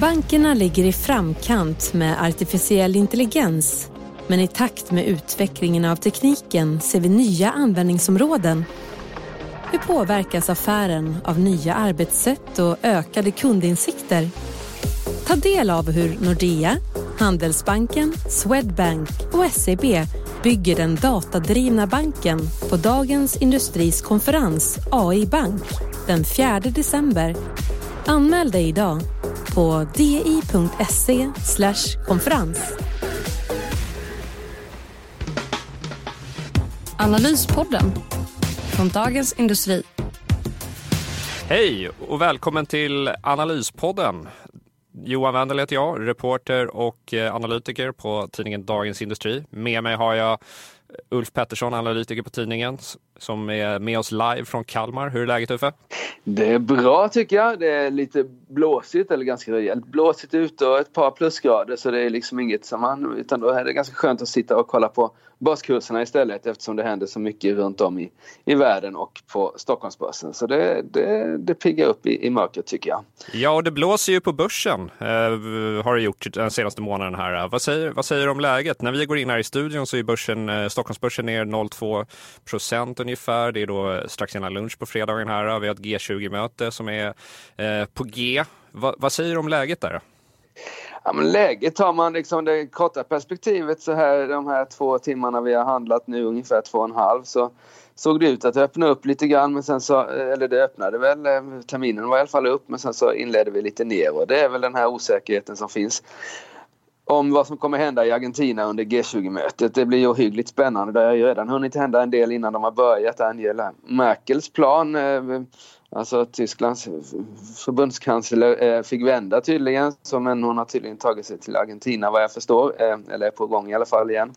Bankerna ligger i framkant med artificiell intelligens. Men i takt med utvecklingen av tekniken ser vi nya användningsområden. Hur påverkas affären av nya arbetssätt och ökade kundinsikter? Ta del av hur Nordea, Handelsbanken, Swedbank och SEB bygger den datadrivna banken på Dagens Industris konferens AI Bank den 4 december. Anmäl dig idag på di.se konferens. Analyspodden från Dagens Industri. Hej och välkommen till Analyspodden. Johan Wendel heter jag, reporter och eh, analytiker på tidningen Dagens Industri. Med mig har jag Ulf Pettersson, analytiker på tidningen, som är med oss live från Kalmar. Hur är läget Uffe? Det är bra tycker jag. Det är lite blåsigt, eller ganska rejält blåsigt ute och ett par plusgrader så det är liksom inget som man... Utan då är det ganska skönt att sitta och kolla på börskurserna istället eftersom det händer så mycket runt om i, i världen och på Stockholmsbörsen. Så det, det, det piggar upp i, i mörkret tycker jag. Ja, och det blåser ju på börsen eh, har det gjort den senaste månaden här. Vad säger, vad säger du om läget? När vi går in här i studion så är börsen, eh, Stockholmsbörsen ner 0,2 procent ungefär. Det är då eh, strax innan lunch på fredagen här. Vi har ett G20-möte som är eh, på G. Va, vad säger du om läget där? Ja, men läget tar man liksom det korta perspektivet så här de här två timmarna vi har handlat nu ungefär två och en halv så såg det ut att öppna upp lite grann men sen så, eh, eller det öppnade väl, terminen var i alla fall upp men sen så inledde vi lite ner och det är väl den här osäkerheten som finns om vad som kommer hända i Argentina under G20-mötet. Det blir ohyggligt spännande. Det har ju redan hunnit hända en del innan de har börjat. Angela Merkels plan eh, Alltså Tysklands förbundskansler eh, fick vända tydligen, så, men hon har tydligen tagit sig till Argentina vad jag förstår, eh, eller är på gång i alla fall igen.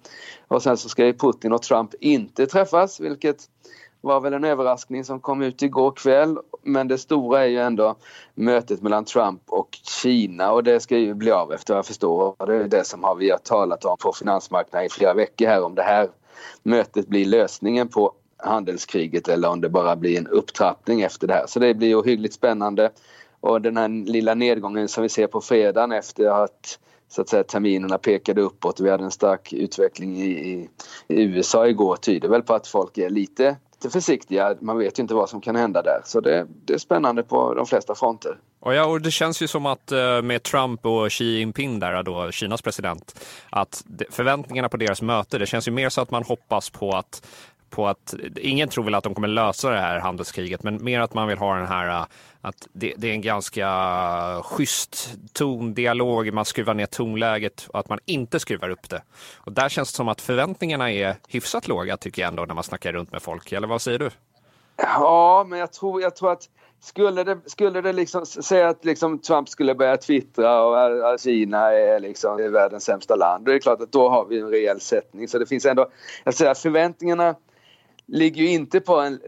Och sen så ska ju Putin och Trump inte träffas, vilket var väl en överraskning som kom ut igår kväll. Men det stora är ju ändå mötet mellan Trump och Kina och det ska ju bli av efter vad jag förstår. Och det är det som har vi har talat om på finansmarknaden i flera veckor här om det här mötet blir lösningen på handelskriget eller om det bara blir en upptrappning efter det här. Så det blir ohyggligt spännande. Och den här lilla nedgången som vi ser på fredagen efter att så att säga, terminerna pekade uppåt och vi hade en stark utveckling i, i, i USA igår tyder väl på att folk är lite, lite försiktiga. Man vet ju inte vad som kan hända där. Så det, det är spännande på de flesta fronter. Och ja, och det känns ju som att eh, med Trump och Xi Jinping där då, Kinas president, att förväntningarna på deras möte, det känns ju mer så att man hoppas på att på att ingen tror väl att de kommer lösa det här handelskriget, men mer att man vill ha den här äh, att det, det är en ganska schysst tondialog, man skruvar ner tonläget och att man inte skruvar upp det. Och där känns det som att förväntningarna är hyfsat låga tycker jag ändå när man snackar runt med folk. Eller vad säger du? Ja, men jag tror, jag tror att skulle det, skulle det liksom säga att liksom Trump skulle börja twittra och äh, äh, Kina är liksom världens sämsta land, då är det klart att då har vi en rejäl sättning. Så det finns ändå, jag säger att förväntningarna ligger ju inte på en,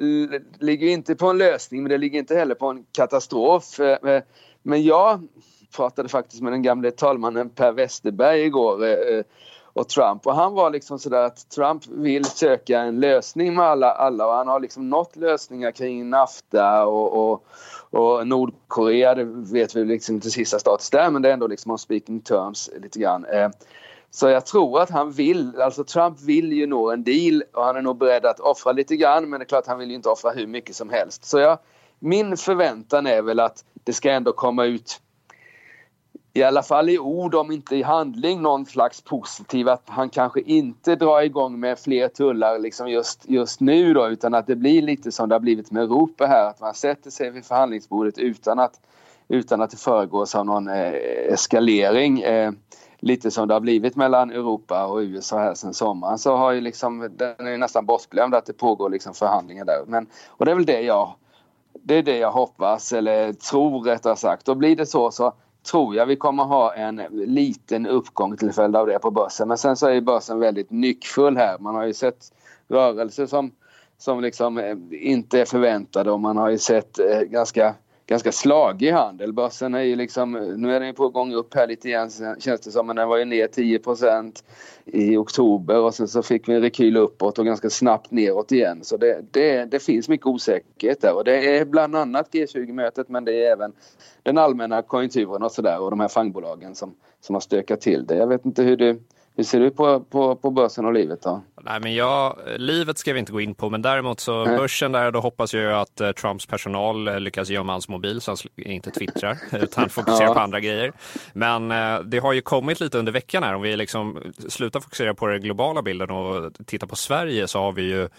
ligger inte på en lösning men det ligger inte heller på en katastrof. Eh, men jag pratade faktiskt med den gamle talmannen Per Westerberg igår eh, och Trump och han var liksom sådär att Trump vill söka en lösning med alla, alla och han har liksom nått lösningar kring NAFTA och, och, och Nordkorea, det vet vi liksom inte sista status där men det är ändå liksom on speaking terms lite grann. Eh, så jag tror att han vill, alltså Trump vill ju nå en deal och han är nog beredd att offra lite grann men det är klart han vill ju inte offra hur mycket som helst. Så jag, min förväntan är väl att det ska ändå komma ut i alla fall i ord om inte i handling någon slags positiv att han kanske inte drar igång med fler tullar liksom just, just nu då utan att det blir lite som det har blivit med Europa här att man sätter sig vid förhandlingsbordet utan att, utan att det föregås av någon eh, eskalering. Eh, lite som det har blivit mellan Europa och USA här sen sommaren så har ju liksom, den är nästan bortglömd att det pågår liksom förhandlingar där. Men, och det är väl det jag, det är det jag hoppas eller tror rättare sagt. Och blir det så så tror jag vi kommer ha en liten uppgång till följd av det på börsen. Men sen så är ju börsen väldigt nyckfull här. Man har ju sett rörelser som, som liksom eh, inte är förväntade och man har ju sett eh, ganska ganska slagig handel. Börsen är ju liksom, nu är den på gång upp här lite grann känns det som, men den var ju ner 10% i oktober och sen så fick vi en rekyl uppåt och ganska snabbt neråt igen. Så det, det, det finns mycket osäkerhet där och det är bland annat G20-mötet men det är även den allmänna konjunkturen och sådär och de här fangbolagen som, som har stökat till det. Jag vet inte hur du hur ser du på, på, på börsen och livet då? Nej, men jag, livet ska vi inte gå in på, men däremot så Nej. börsen där, då hoppas jag att uh, Trumps personal uh, lyckas gömma hans mobil så han inte twittrar, utan fokuserar ja. på andra grejer. Men det har ju kommit lite under veckan här, om vi liksom slutar fokusera på den globala bilden och tittar på Sverige så har vi ju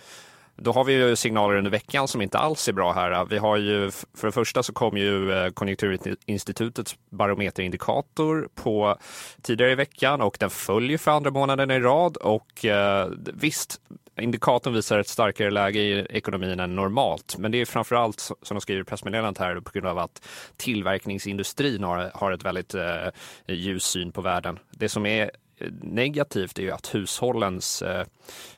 då har vi ju signaler under veckan som inte alls är bra här. Vi har ju, för det första så kom ju eh, Konjunkturinstitutets barometerindikator på tidigare i veckan och den följer för andra månaden i rad och eh, visst, indikatorn visar ett starkare läge i ekonomin än normalt. Men det är framförallt, som de skriver i pressmeddelandet här, på grund av att tillverkningsindustrin har, har ett väldigt eh, ljus syn på världen. Det som är negativt är ju att hushållens, eh,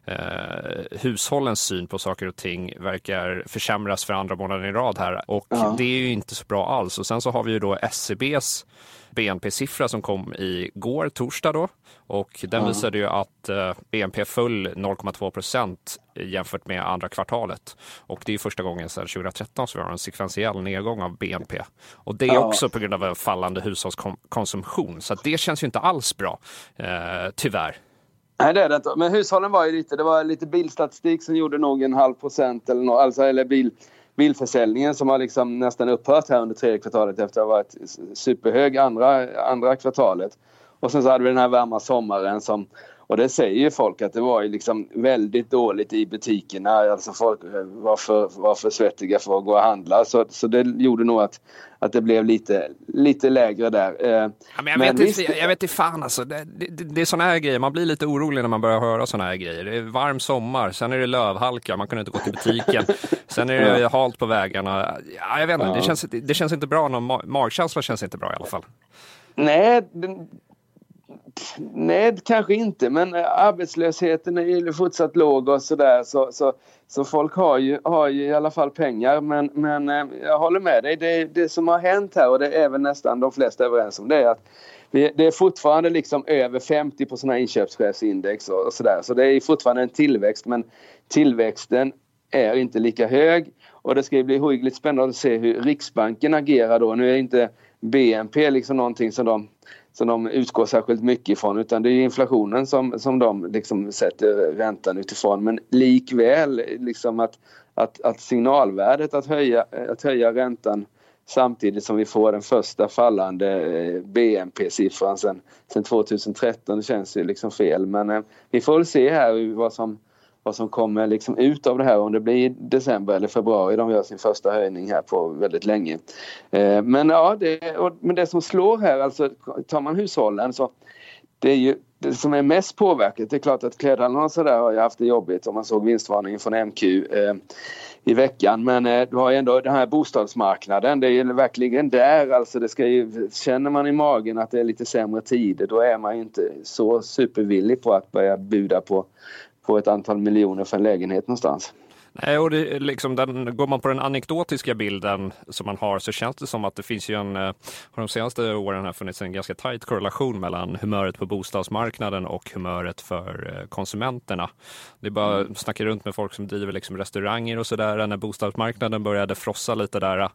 eh, hushållens syn på saker och ting verkar försämras för andra månaden i rad här och ja. det är ju inte så bra alls. Och sen så har vi ju då SCBs BNP-siffra som kom i går, torsdag då. Och den mm. visade ju att eh, BNP föll 0,2 procent jämfört med andra kvartalet. Och det är första gången sedan 2013 som vi har en sekventiell nedgång av BNP. Och det är också på grund av en fallande hushållskonsumtion. Så det känns ju inte alls bra, eh, tyvärr. Nej det är det inte. Men hushållen var ju lite, det var lite bilstatistik som gjorde nog en halv procent eller, no, alltså, eller bil, bilförsäljningen som har liksom nästan upphört här under tredje kvartalet efter att ha varit superhög andra, andra kvartalet. Och sen så hade vi den här varma sommaren som och det säger ju folk att det var ju liksom väldigt dåligt i butikerna. Alltså folk var för, var för svettiga för att gå och handla. Så, så det gjorde nog att, att det blev lite, lite lägre där. Eh, ja, men jag, men vet visst... inte, jag vet inte fan alltså. Det, det, det är sådana här grejer. Man blir lite orolig när man börjar höra sådana här grejer. Det är varm sommar, sen är det lövhalka, man kunde inte gå till butiken. sen är det halt på vägarna. Ja, jag vet inte, ja. det, känns, det känns inte bra. Någon magkänsla känns inte bra i alla fall. Nej, Nej, kanske inte, men eh, arbetslösheten är ju fortsatt låg och sådär så, så, så folk har ju, har ju i alla fall pengar. Men, men eh, jag håller med dig, det, det som har hänt här och det är väl nästan de flesta överens om det är att det är fortfarande liksom över 50 på sådana inköpschefsindex och, och sådär. Så det är fortfarande en tillväxt men tillväxten är inte lika hög och det ska bli hyggligt spännande att se hur Riksbanken agerar då. Nu är inte BNP liksom någonting som de som de utgår särskilt mycket ifrån utan det är inflationen som, som de liksom sätter räntan utifrån. Men likväl liksom att, att, att signalvärdet att höja, att höja räntan samtidigt som vi får den första fallande eh, BNP-siffran sen, sen 2013 det känns ju liksom fel. Men eh, vi får väl se här vad som, vad som kommer liksom ut av det här om det blir december eller februari de gör sin första höjning här på väldigt länge. Eh, men ja, det, och, men det som slår här, alltså tar man hushållen så det är ju det som är mest påverkat, det är klart att klädhandlarna och sådär har ju haft det jobbigt om man såg vinstvarningen från MQ eh, i veckan. Men eh, du har ju ändå den här bostadsmarknaden, det är ju verkligen där alltså det ska ju, känner man i magen att det är lite sämre tider då är man ju inte så supervillig på att börja buda på på ett antal miljoner för en lägenhet någonstans. Nej, och det, liksom den, går man på den anekdotiska bilden som man har så känns det som att det finns ju en, eh, har de senaste åren har funnits en ganska tajt korrelation mellan humöret på bostadsmarknaden och humöret för eh, konsumenterna. Det är bara att snacka runt med folk som driver liksom restauranger och sådär. När bostadsmarknaden började frossa lite där eh,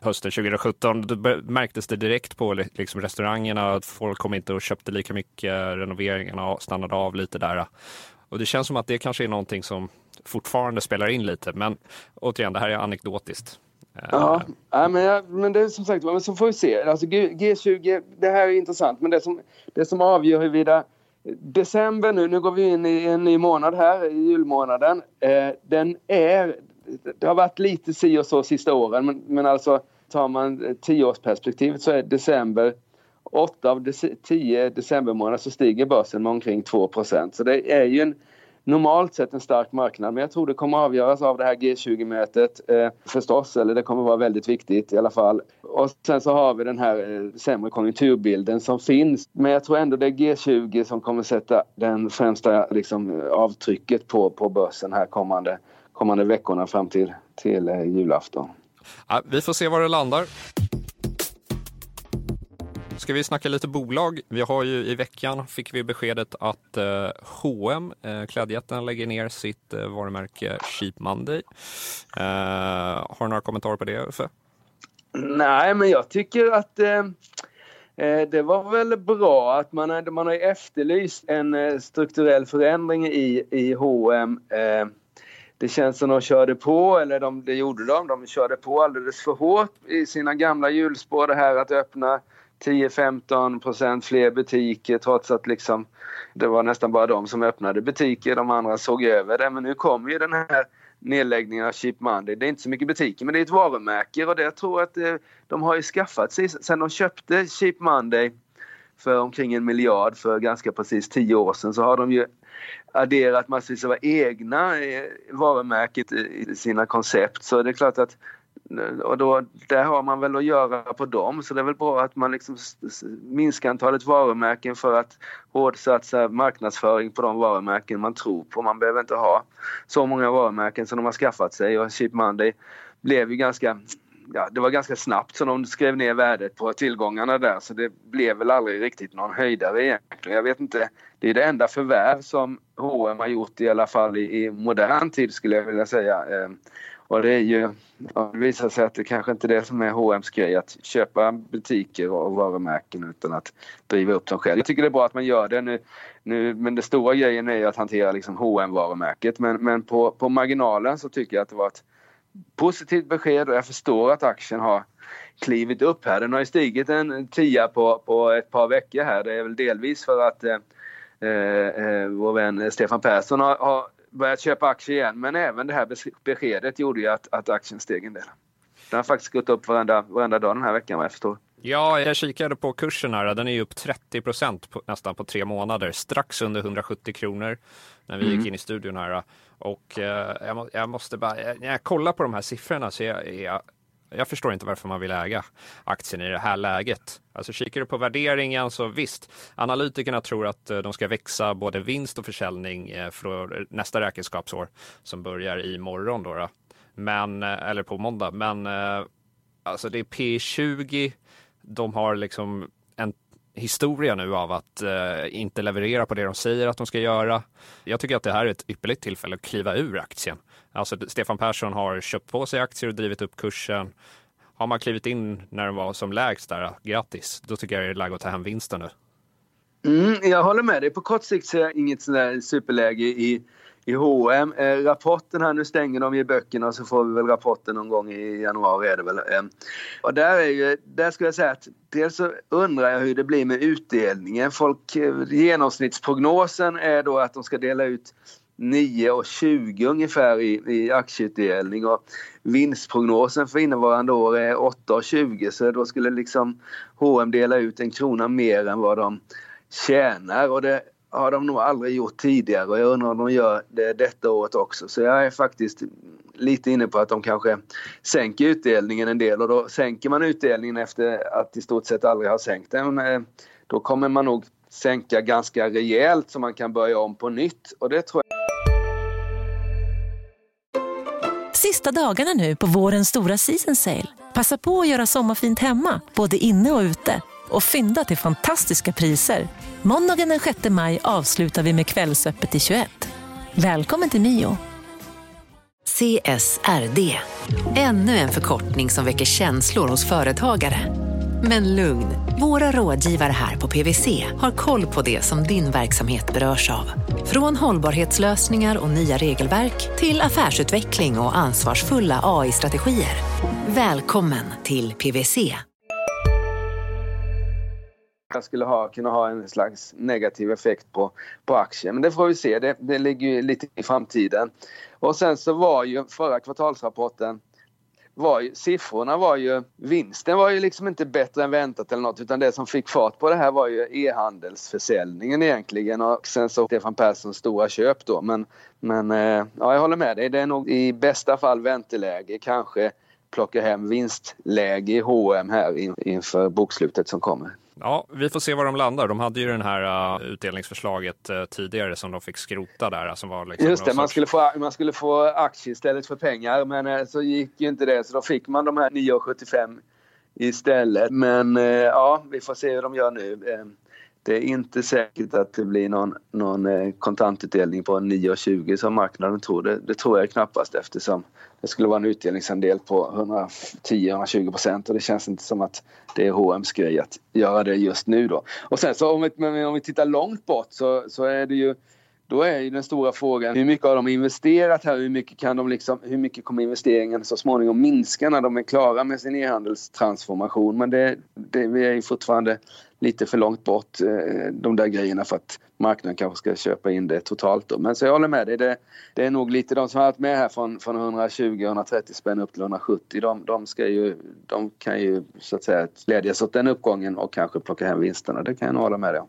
hösten 2017, då märktes det direkt på liksom restaurangerna att folk kom inte och köpte lika mycket, renoveringarna stannade av lite där. Och det känns som att det kanske är någonting som fortfarande spelar in lite. Men återigen, det här är anekdotiskt. Ja, ja men, jag, men det är som sagt men så får vi se. Alltså G20, det här är intressant men det som, det som avgör huruvida december nu, nu går vi in i en ny månad här, i julmånaden. Eh, den är, det har varit lite si och så sista åren men, men alltså tar man tioårsperspektivet så är december 8 av 10 decembermånader så stiger börsen med omkring 2 Så det är ju en normalt sett en stark marknad. Men jag tror det kommer avgöras av det här G20-mötet eh, förstås, eller det kommer vara väldigt viktigt i alla fall. Och sen så har vi den här eh, sämre konjunkturbilden som finns. Men jag tror ändå det är G20 som kommer sätta den främsta liksom, avtrycket på, på börsen här kommande, kommande veckorna fram till, till eh, julafton. Ja, vi får se var det landar. Ska vi snacka lite bolag? Vi har ju i veckan fick vi beskedet att eh, H&M, eh, klädjätten, lägger ner sitt eh, varumärke Cheap Monday. Eh, har du några kommentarer på det, Uffe? Nej, men jag tycker att eh, eh det var väl bra att man, man har efterlyst en eh, strukturell förändring i, i H&M. Eh, det känns som de körde på, eller de, det gjorde de, de körde på alldeles för hårt i sina gamla hjulspår det här att öppna 10-15 procent fler butiker trots att liksom det var nästan bara de som öppnade butiker. De andra såg över det. Men nu kommer ju den här nedläggningen av Cheap Monday. Det är inte så mycket butiker men det är ett varumärke och det jag tror att eh, de har ju skaffat sig sen de köpte Cheap Monday för omkring en miljard för ganska precis tio år sedan så har de ju adderat massvis av egna eh, varumärket i sina koncept. Så det är klart att och då, där har man väl att göra på dem så det är väl bra att man liksom minskar antalet varumärken för att hårdsatsa marknadsföring på de varumärken man tror på. Man behöver inte ha så många varumärken som de har skaffat sig och Cheap Monday blev ju ganska ja, det var ganska snabbt som de skrev ner värdet på tillgångarna där så det blev väl aldrig riktigt någon höjdare egentligen. Jag vet inte, det är det enda förvärv som H&M har gjort i alla fall i, i modern tid skulle jag vilja säga. Ehm, och det är ju, det visar sig att det kanske inte är det som är H&M's grej att köpa butiker och varumärken utan att driva upp dem själv. Jag tycker det är bra att man gör det nu, nu men det stora grejen är ju att hantera liksom H&M varumärket men, men på, på marginalen så tycker jag att det var ett positivt besked och jag förstår att aktien har klivit upp här. Den har ju stigit en tia på, på ett par veckor här. Det är väl delvis för att eh, eh, eh vår vän Stefan Persson har, har börjat köpa aktier igen. Men även det här beskedet gjorde ju att, att aktien steg en del. Den har faktiskt gått upp varenda, varenda dag den här veckan vad jag förstår. Ja, jag kikade på kursen här. Den är ju upp 30 procent nästan på tre månader. Strax under 170 kronor när vi mm. gick in i studion här. Och eh, jag, må, jag, måste bara, när jag kollar på de här siffrorna så är jag, jag jag förstår inte varför man vill äga aktien i det här läget. Alltså kikar du på värderingen så visst, analytikerna tror att eh, de ska växa både vinst och försäljning eh, för nästa räkenskapsår som börjar i morgon då. då. Men, eh, eller på måndag. Men alltså det är P20. De har liksom en historia nu av att eh, inte leverera på det de säger att de ska göra. Jag tycker att det här är ett ypperligt tillfälle att kliva ur aktien. Alltså Stefan Persson har köpt på sig aktier och drivit upp kursen. Har man klivit in när den var som lägst där, grattis. Då tycker jag det är läge att ta hem vinsten nu. Mm, jag håller med dig. På kort sikt ser jag inget sådär superläge i i H&M. Eh, rapporten här, nu stänger de ju böckerna och så får vi väl rapporten någon gång i januari är det väl. Eh, och där är ju, där skulle jag säga att dels så undrar jag hur det blir med utdelningen. Folk, eh, genomsnittsprognosen är då att de ska dela ut 9,20 ungefär i, i aktieutdelning och vinstprognosen för innevarande år är 8,20 så då skulle liksom H&M dela ut en krona mer än vad de tjänar och det har de nog aldrig gjort tidigare och jag undrar om de gör det detta året också. Så jag är faktiskt lite inne på att de kanske sänker utdelningen en del och då sänker man utdelningen efter att i stort sett aldrig ha sänkt den. Eh, då kommer man nog sänka ganska rejält så man kan börja om på nytt och det tror jag Sista dagarna nu på vårens stora season sale. Passa på att göra sommarfint hemma, både inne och ute och fynda till fantastiska priser. Måndagen den 6 maj avslutar vi med Kvällsöppet i 21. Välkommen till Mio. CSRD, ännu en förkortning som väcker känslor hos företagare. Men lugn, våra rådgivare här på PWC har koll på det som din verksamhet berörs av. Från hållbarhetslösningar och nya regelverk till affärsutveckling och ansvarsfulla AI-strategier. Välkommen till PWC Jag skulle ha, kunna ha en slags negativ effekt på, på aktien. Men det får vi se, det, det ligger ju lite i framtiden. Och sen så var ju förra kvartalsrapporten var ju, siffrorna var ju, vinsten var ju liksom inte bättre än väntat eller något utan det som fick fart på det här var ju e-handelsförsäljningen egentligen och sen så Stefan Perssons stora köp då. Men, men eh, ja jag håller med dig, det är nog i bästa fall vänteläge. Kanske plocka hem vinstläge i H&M här inför bokslutet som kommer. Ja, vi får se var de landar. De hade ju den här uh, utdelningsförslaget uh, tidigare som de fick skrota där. Som var liksom Just det, man, skulle få, man skulle få aktier istället för pengar men uh, så gick ju inte det så då fick man de här 9,75 istället. Men ja, vi får se hur de gör nu det är inte säkert att det blir någon, någon eh, kontantutdelning på 9,20 som marknaden tror. Det, det, tror jag knappast eftersom det skulle vara en utdelningsandel på 110-120 procent och det känns inte som att det är H&M's grej att göra det just nu då. Och sen så om vi, om vi tittar långt bort så, så är det ju då är ju den stora frågan hur mycket har de investerat här? Hur mycket, kan de liksom, hur mycket kommer investeringen så småningom minska när de är klara med sin e-handelstransformation? Men det, det, vi är ju fortfarande lite för långt bort eh, de där grejerna för att marknaden kanske ska köpa in det totalt då. Men så jag håller med dig. Det, det är nog lite de som har varit med här från, från 120-130 spänn upp till 170. De, de, ska ju, de kan ju så att säga glädjas åt den uppgången och kanske plocka hem vinsterna. Det kan jag nog hålla med dig om.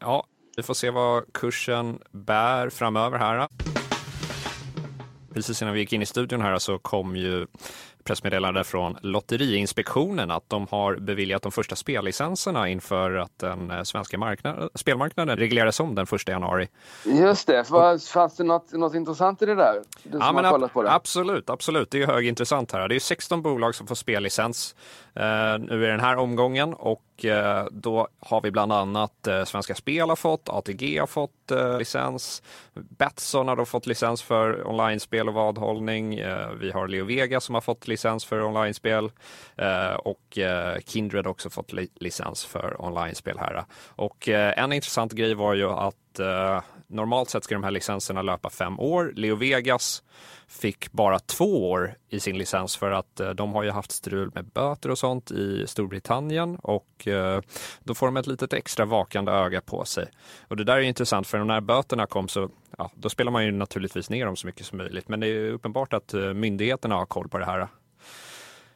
Ja, vi får se vad kursen bär framöver här. Precis innan vi gick in i studion här så kom ju pressmeddelande från Lotteriinspektionen att de har beviljat de första spellicenserna inför att den eh, svenska marknaden, spelmarknaden regleras om den 1 januari. Just det, fanns det något, något intressant i det där? Du ja, men ab Absolut, absolut. Det är högintressant här. Det är 16 bolag som får spellicens eh, nu i den här omgången och eh, då har vi bland annat eh, Svenska Spel har fått, ATG har fått eh, licens, Betsson har då fått licens för online-spel och vadhållning. Eh, vi har Leo Vega som har fått licens för online-spel eh, och eh, Kindred också fått licens för online-spel här. Och eh, en intressant grej var ju att normalt sett ska de här licenserna löpa fem år. Leo Vegas fick bara två år i sin licens för att de har ju haft strul med böter och sånt i Storbritannien och då får de ett litet extra vakande öga på sig. Och det där är intressant för när böterna kom så ja, då spelar man ju naturligtvis ner dem så mycket som möjligt. Men det är uppenbart att myndigheterna har koll på det här.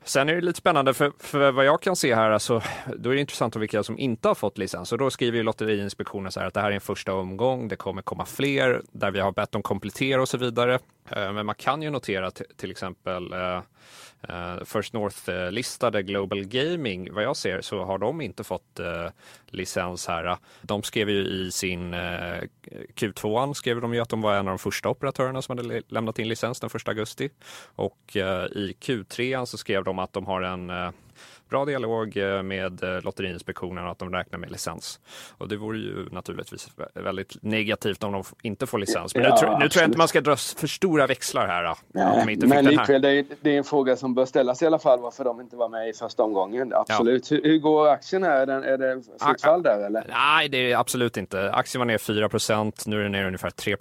Sen är det lite spännande, för, för vad jag kan se här, alltså, då är det intressant om vilka som inte har fått licens. Och då skriver ju Lotteriinspektionen så här att det här är en första omgång, det kommer komma fler, där vi har bett dem komplettera och så vidare. Eh, men man kan ju notera till exempel eh, Eh, uh, First North-listade Global Gaming, vad jag ser så har de inte fått uh, licens här. De skrev ju i sin eh, uh, Q2 skrev de ju att de var en av de första operatörerna som hade lämnat in licens den 1 augusti. Och i Q3 så skrev de att de har en bra dialog eh, med eh, Lotteriinspektionen och att de räknar med licens. Och det vore ju naturligtvis väldigt negativt om de inte får licens. Men ja, nu, tror, nu tror jag inte man ska dra för stora växlar här. Nej, men likväl, det är, det är en fråga som bör ställas i alla fall varför de inte var med i första omgången. Absolut. Ja. Hur, hur, går aktien här? Är, den, är det fritt fall där eller? Nej, det är absolut inte. Aktien var ner 4% nu är den ner ungefär 3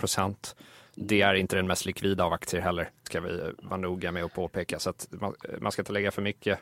det är inte den mest likvida av aktier heller, ska vi vara noga med att påpeka. Så att man, man ska inte lägga för mycket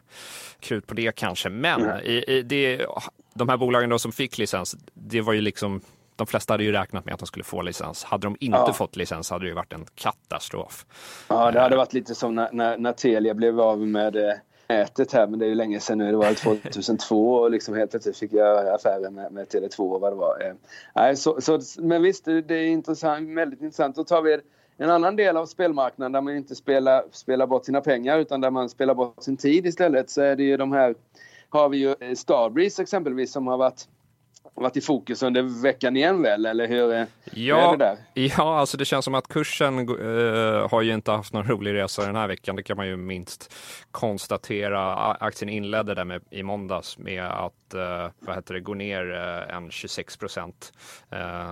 krut på det kanske. Men mm. i, i det, de här bolagen då som fick licens, det var ju liksom de flesta hade ju räknat med att de skulle få licens. Hade de inte ja. fått licens hade det ju varit en katastrof. Ja, det hade varit lite som när, när, när Telia blev av med eh, nätet här, men det är ju länge sedan nu. Det var 2002 och liksom helt plötsligt fick jag affären med, med Tele2 och vad det var. Eh, så, så, men visst, det är intressant, väldigt intressant. Då tar vi en annan del av spelmarknaden där man inte spelar, spelar bort sina pengar utan där man spelar bort sin tid istället så är det ju de här har vi ju eh, Starbreeze exempelvis som har varit varit i fokus under veckan igen väl, eller hur, ja, hur är det där? Ja, alltså det känns som att kursen uh, har ju inte haft någon rolig resa den här veckan, det kan man ju minst konstatera. Aktien inledde där med, i måndags med att uh, vad heter det, gå ner uh, en 26 procent.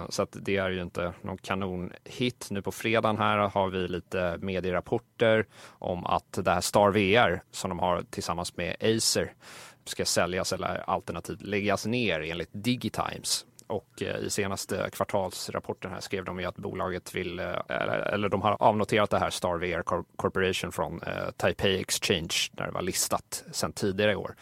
så att det är ju inte någon kanonhit. Nu på fredagen här har vi lite medierapporter om att det här Star VR som de har tillsammans med Acer ska säljas eller alternativt läggas ner enligt Digitimes. Och eh, i senaste kvartalsrapporten här skrev de ju att bolaget vill, eh, eller de har avnoterat det här Star VR Corporation från eh, Taipei Exchange där det var listat sedan tidigare i år.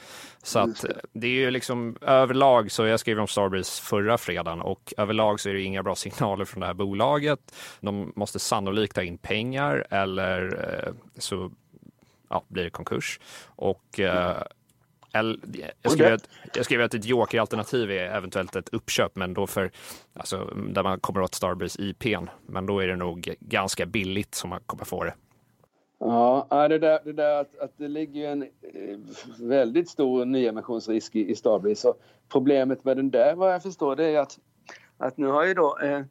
Så att det är ju liksom överlag så jag skrev om Starbreeze förra fredagen och överlag så är det inga bra signaler från det här bolaget. De måste sannolikt ta in pengar eller så ja, blir det konkurs. Och eh, jag skriver, att, jag skriver att ett jokeralternativ är eventuellt ett uppköp, men då för alltså, där man kommer åt Starbreeze IPn. Men då är det nog ganska billigt som man kommer få det. Ja, det där, det där att, att det ligger en eh, väldigt stor nyemissionsrisk i, i Starbreeze. problemet med den där vad jag förstår det är att, att nu har ju då eh,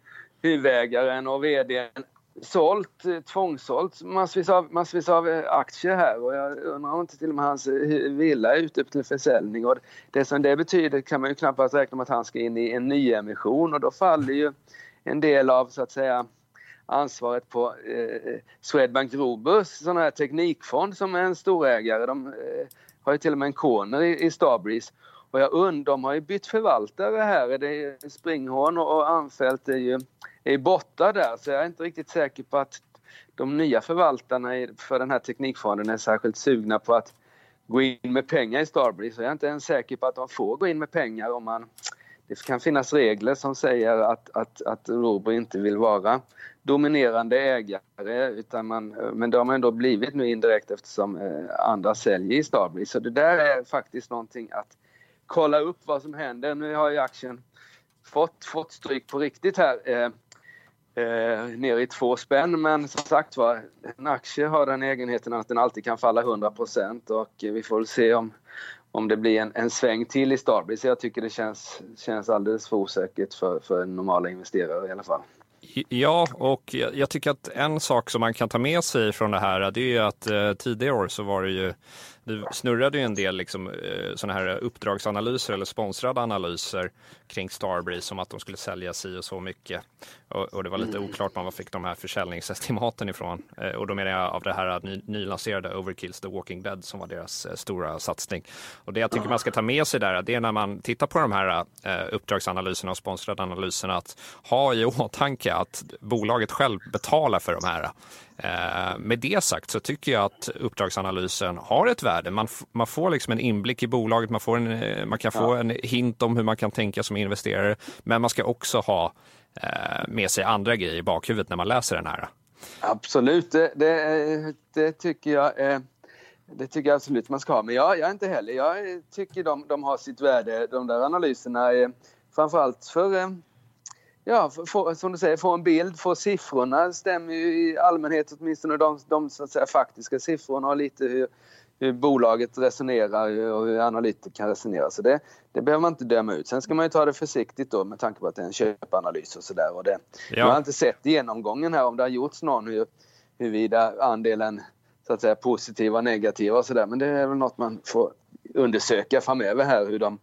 huvudägaren och vdn sålt, eh, tvångsålt massvis av, massvis av eh, aktier här och jag undrar om inte till och med hans eh, villa är ute till försäljning och det som det betyder kan man ju knappast räkna med att han ska in i en nyemission och då faller ju en del av så att säga ansvaret på eh, Swedbank Roburs sån här teknikfond som är en storägare. De eh, har ju till och med en corner i, i Starbreeze. Och jag undrar, de har ju bytt förvaltare här. Det är Springhorn och, och Anfält är ju är borta där så jag är inte riktigt säker på att de nya förvaltarna för den här teknikfonden är särskilt sugna på att gå in med pengar i Starbreeze. Jag är inte ens säker på att de får gå in med pengar om man det kan finnas regler som säger att, att, att Robur inte vill vara dominerande ägare utan man, men det har man ändå blivit nu indirekt eftersom eh, andra säljer i Starbreeze. Så det där är faktiskt någonting att kolla upp vad som händer. Nu har ju aktien fått, fått stryk på riktigt här. Eh, Eh, nere i två spänn men som sagt var, en aktie har den egenheten att den alltid kan falla 100% och vi får väl se om, om det blir en, en sväng till i Starbreeze. Jag tycker det känns, känns alldeles för osäkert för, för normala investerare i alla fall. Ja, och jag tycker att en sak som man kan ta med sig från det här, det är att eh, tidigare år så var det ju det snurrade ju en del liksom, eh, sådana här uppdragsanalyser eller sponsrade analyser kring Starbreeze om att de skulle sälja si och så mycket. Och, och det var lite mm. oklart man fick de här försäljningsestimaten ifrån. Eh, och då menar jag av det här ny, nylanserade Overkills The Walking Dead som var deras eh, stora satsning. Och det jag tycker man ska ta med sig där, det är när man tittar på de här uppdragsanalyserna och sponsrade analyserna att ha i åtanke att bolaget själv betalar för de här. Eh, med det sagt så tycker jag att uppdragsanalysen har ett värde. Man, man får liksom en inblick i bolaget, man, får en, eh, man kan få ja. en hint om hur man kan tänka som investerare. Men man ska också ha eh, med sig andra grejer i bakhuvudet när man läser den här. Absolut, det, det, det tycker jag. Det tycker jag absolut man ska ha. Men jag, jag är inte heller. Jag tycker de, de har sitt värde, de där analyserna. Framförallt för ja, få, som du säger, få en bild, få siffrorna stämmer ju i allmänhet åtminstone de, de så att säga, faktiska siffrorna och lite hur, hur bolaget resonerar och hur analytiker resonerar. Så det, det behöver man inte döma ut. Sen ska man ju ta det försiktigt då med tanke på att det är en köpanalys och sådär. Ja. Jag har inte sett genomgången här om det har gjorts någon hur, huruvida andelen så att säga positiva och negativa och sådär. Men det är väl något man får undersöka framöver här hur de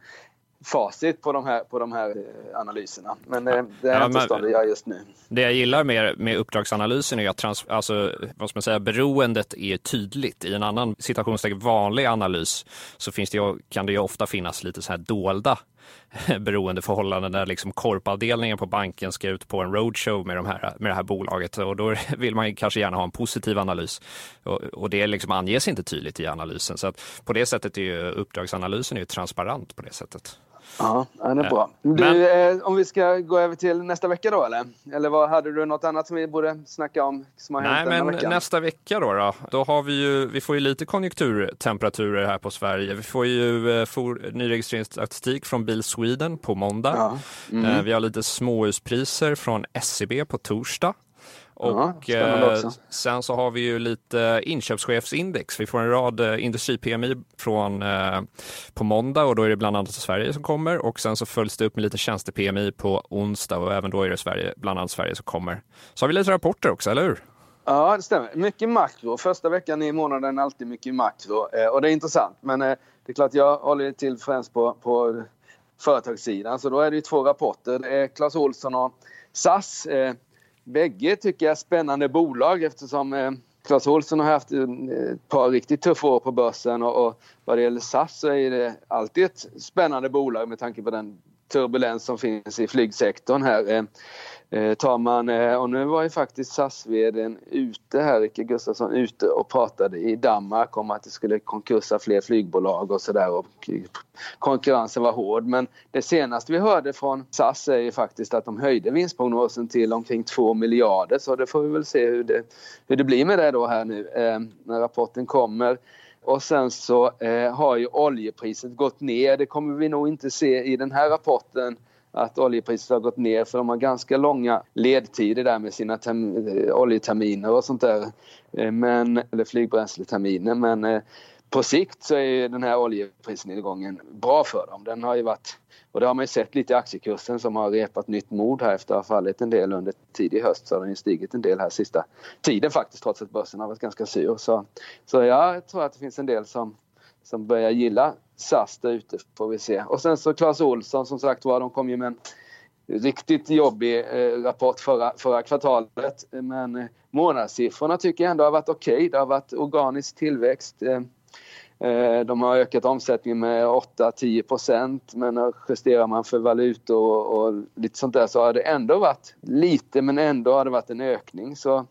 facit på de här, på de här eh, analyserna. Men eh, det är ja, inte stånd jag just nu. Det jag gillar med, med uppdragsanalysen är att trans, alltså, vad ska man säga, beroendet är tydligt. I en annan situationstecken vanlig analys så finns det, kan det ju ofta finnas lite så här dolda beroendeförhållanden där liksom korpavdelningen på banken ska ut på en roadshow med, de här, med det här bolaget och då vill man kanske gärna ha en positiv analys och, och det liksom anges inte tydligt i analysen så att på det sättet är ju uppdragsanalysen är ju transparent på det sättet. Ja, det är bra. Du, Men, eh, om vi ska gå över till nästa vecka då eller? Eller vad, hade du något annat som vi borde snacka om som har nej, hänt men veckan? Nästa vecka då, då, då har vi ju, vi får ju lite konjunkturtemperaturer här på Sverige. Vi får ju eh, for, nyregistreringsstatistik från Bil Sweden på måndag. Ja. Mm. Eh, vi har lite småhuspriser från SCB e på torsdag. Och ja, eh, sen så har vi ju lite inköpschefsindex. Vi får en rad eh, industri-PMI från eh, på måndag och då är det bland annat Sverige som kommer och sen så följs det upp med lite tjänste-PMI på onsdag och även då är det Sverige, bland annat Sverige som kommer. Så har vi lite rapporter också, eller hur? Ja, det stämmer. Mycket makro. Första veckan i månaden är alltid mycket makro och det är intressant. Men det är klart, jag håller till främst på, på företagssidan så då är det ju två rapporter. Det är Clas Olsson och SAS bägge tycker jag spännande bolag eftersom eh, Clas Ohlson har haft eh, ett par riktigt tuffa år på börsen och, och vad det gäller SAS så är det alltid ett spännande bolag med tanke på den turbulens som finns i flygsektorn här. Eh, Eh, tar man, eh, och nu var ju faktiskt sas ute här, Ricke Gustafsson, ute och pratade i Danmark om att det skulle konkursa fler flygbolag och sådär och konkurrensen var hård. Men det senaste vi hörde från SAS är ju faktiskt att de höjde vinstprognosen till omkring 2 miljarder så det får vi väl se hur det, hur det blir med det då här nu eh, när rapporten kommer. Och sen så eh, har ju oljepriset gått ner. Det kommer vi nog inte se i den här rapporten att oljepriset har gått ner för de har ganska långa ledtider där med sina eh, oljeterminer och sånt där. Eh, men, eller flygbränsleterminer. Men eh, på sikt så är den här oljeprisnedgången bra för dem. Den har ju varit, och det har man ju sett lite i aktiekursen som har repat nytt mod här efter att ha fallit en del under tidig höst så har den ju stigit en del här sista tiden faktiskt trots att börsen har varit ganska sur. Så, så jag tror att det finns en del som, som börjar gilla SAS där ute får vi se. Och sen så Clas Olsson som sagt var, de kom ju med en riktigt jobbig eh, rapport förra, förra kvartalet. Men eh, månadssiffrorna tycker jag ändå har varit okej. Okay. Det har varit organisk tillväxt. Eh, eh de har ökat omsättningen med 8-10 procent men eh, justerar man för valutor och, och, lite sånt där så har det ändå varit lite men ändå har det varit en ökning. Så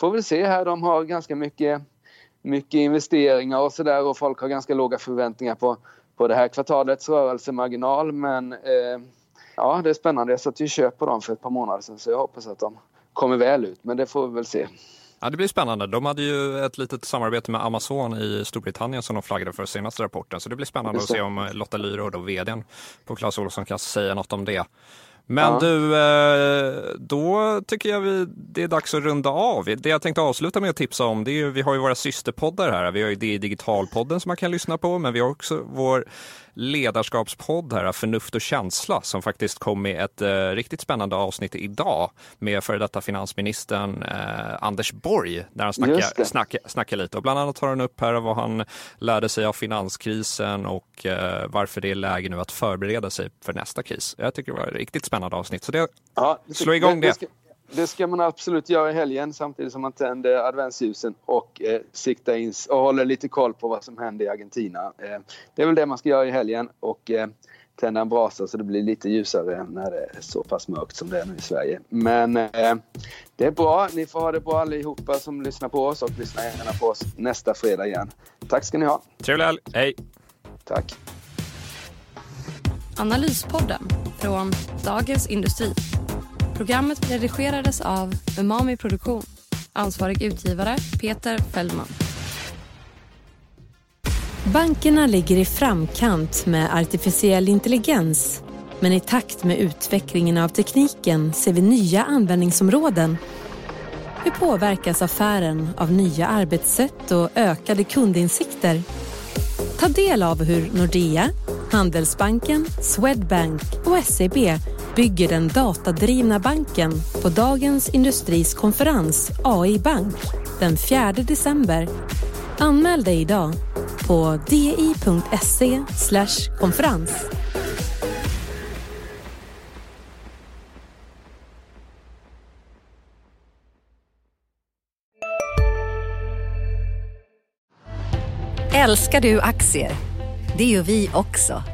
får vi se här, de har ganska mycket mycket investeringar och sådär och folk har ganska låga förväntningar på, på det här kvartalets rörelsemarginal. Men eh, ja, det är spännande. Jag satt ju köp på dem för ett par månader sedan så jag hoppas att de kommer väl ut. Men det får vi väl se. Ja, det blir spännande. De hade ju ett litet samarbete med Amazon i Storbritannien som de flaggade för senaste rapporten. Så det blir spännande att se om Lotta Lyro, då vdn på Clas Ohlson, kan säga något om det. Men ja. du, eh, då tycker jag vi, det är dags att runda av. Det jag tänkte avsluta med att tipsa om, det är ju, vi har ju våra systerpoddar här. Vi har ju det Digitalpodden som man kan lyssna på, men vi har också vår ledarskapspodd här, Förnuft och känsla, som faktiskt kom med ett eh, riktigt spännande avsnitt idag med före detta finansministern eh, Anders Borg, där han snackar, snackar, snackar, lite. Och bland annat tar han upp här vad han lärde sig av finanskrisen och eh, varför det är läge nu att förbereda sig för nästa kris. Jag tycker det var ett riktigt spännande avsnitt, så det, ja, slå igång det. det det ska man absolut göra i helgen samtidigt som man tänder adventsljusen och eh, siktar in och håller lite koll på vad som händer i Argentina. Eh, det är väl det man ska göra i helgen och eh, tända en brasa så det blir lite ljusare när det är så pass mörkt som det är nu i Sverige. Men eh, det är bra. Ni får ha det bra allihopa som lyssnar på oss och lyssna gärna på oss nästa fredag igen. Tack ska ni ha. Trevlig helg. Hej. Tack. Analyspodden från Dagens Industri. Programmet redigerades av Umami Produktion. Ansvarig utgivare Peter Fellman. Bankerna ligger i framkant med artificiell intelligens. Men i takt med utvecklingen av tekniken ser vi nya användningsområden. Hur påverkas affären av nya arbetssätt och ökade kundinsikter? Ta del av hur Nordea, Handelsbanken, Swedbank och SEB bygger den datadrivna banken på Dagens Industris konferens AI Bank den 4 december. Anmäl dig idag på di.se konferens. Älskar du aktier? Det gör vi också.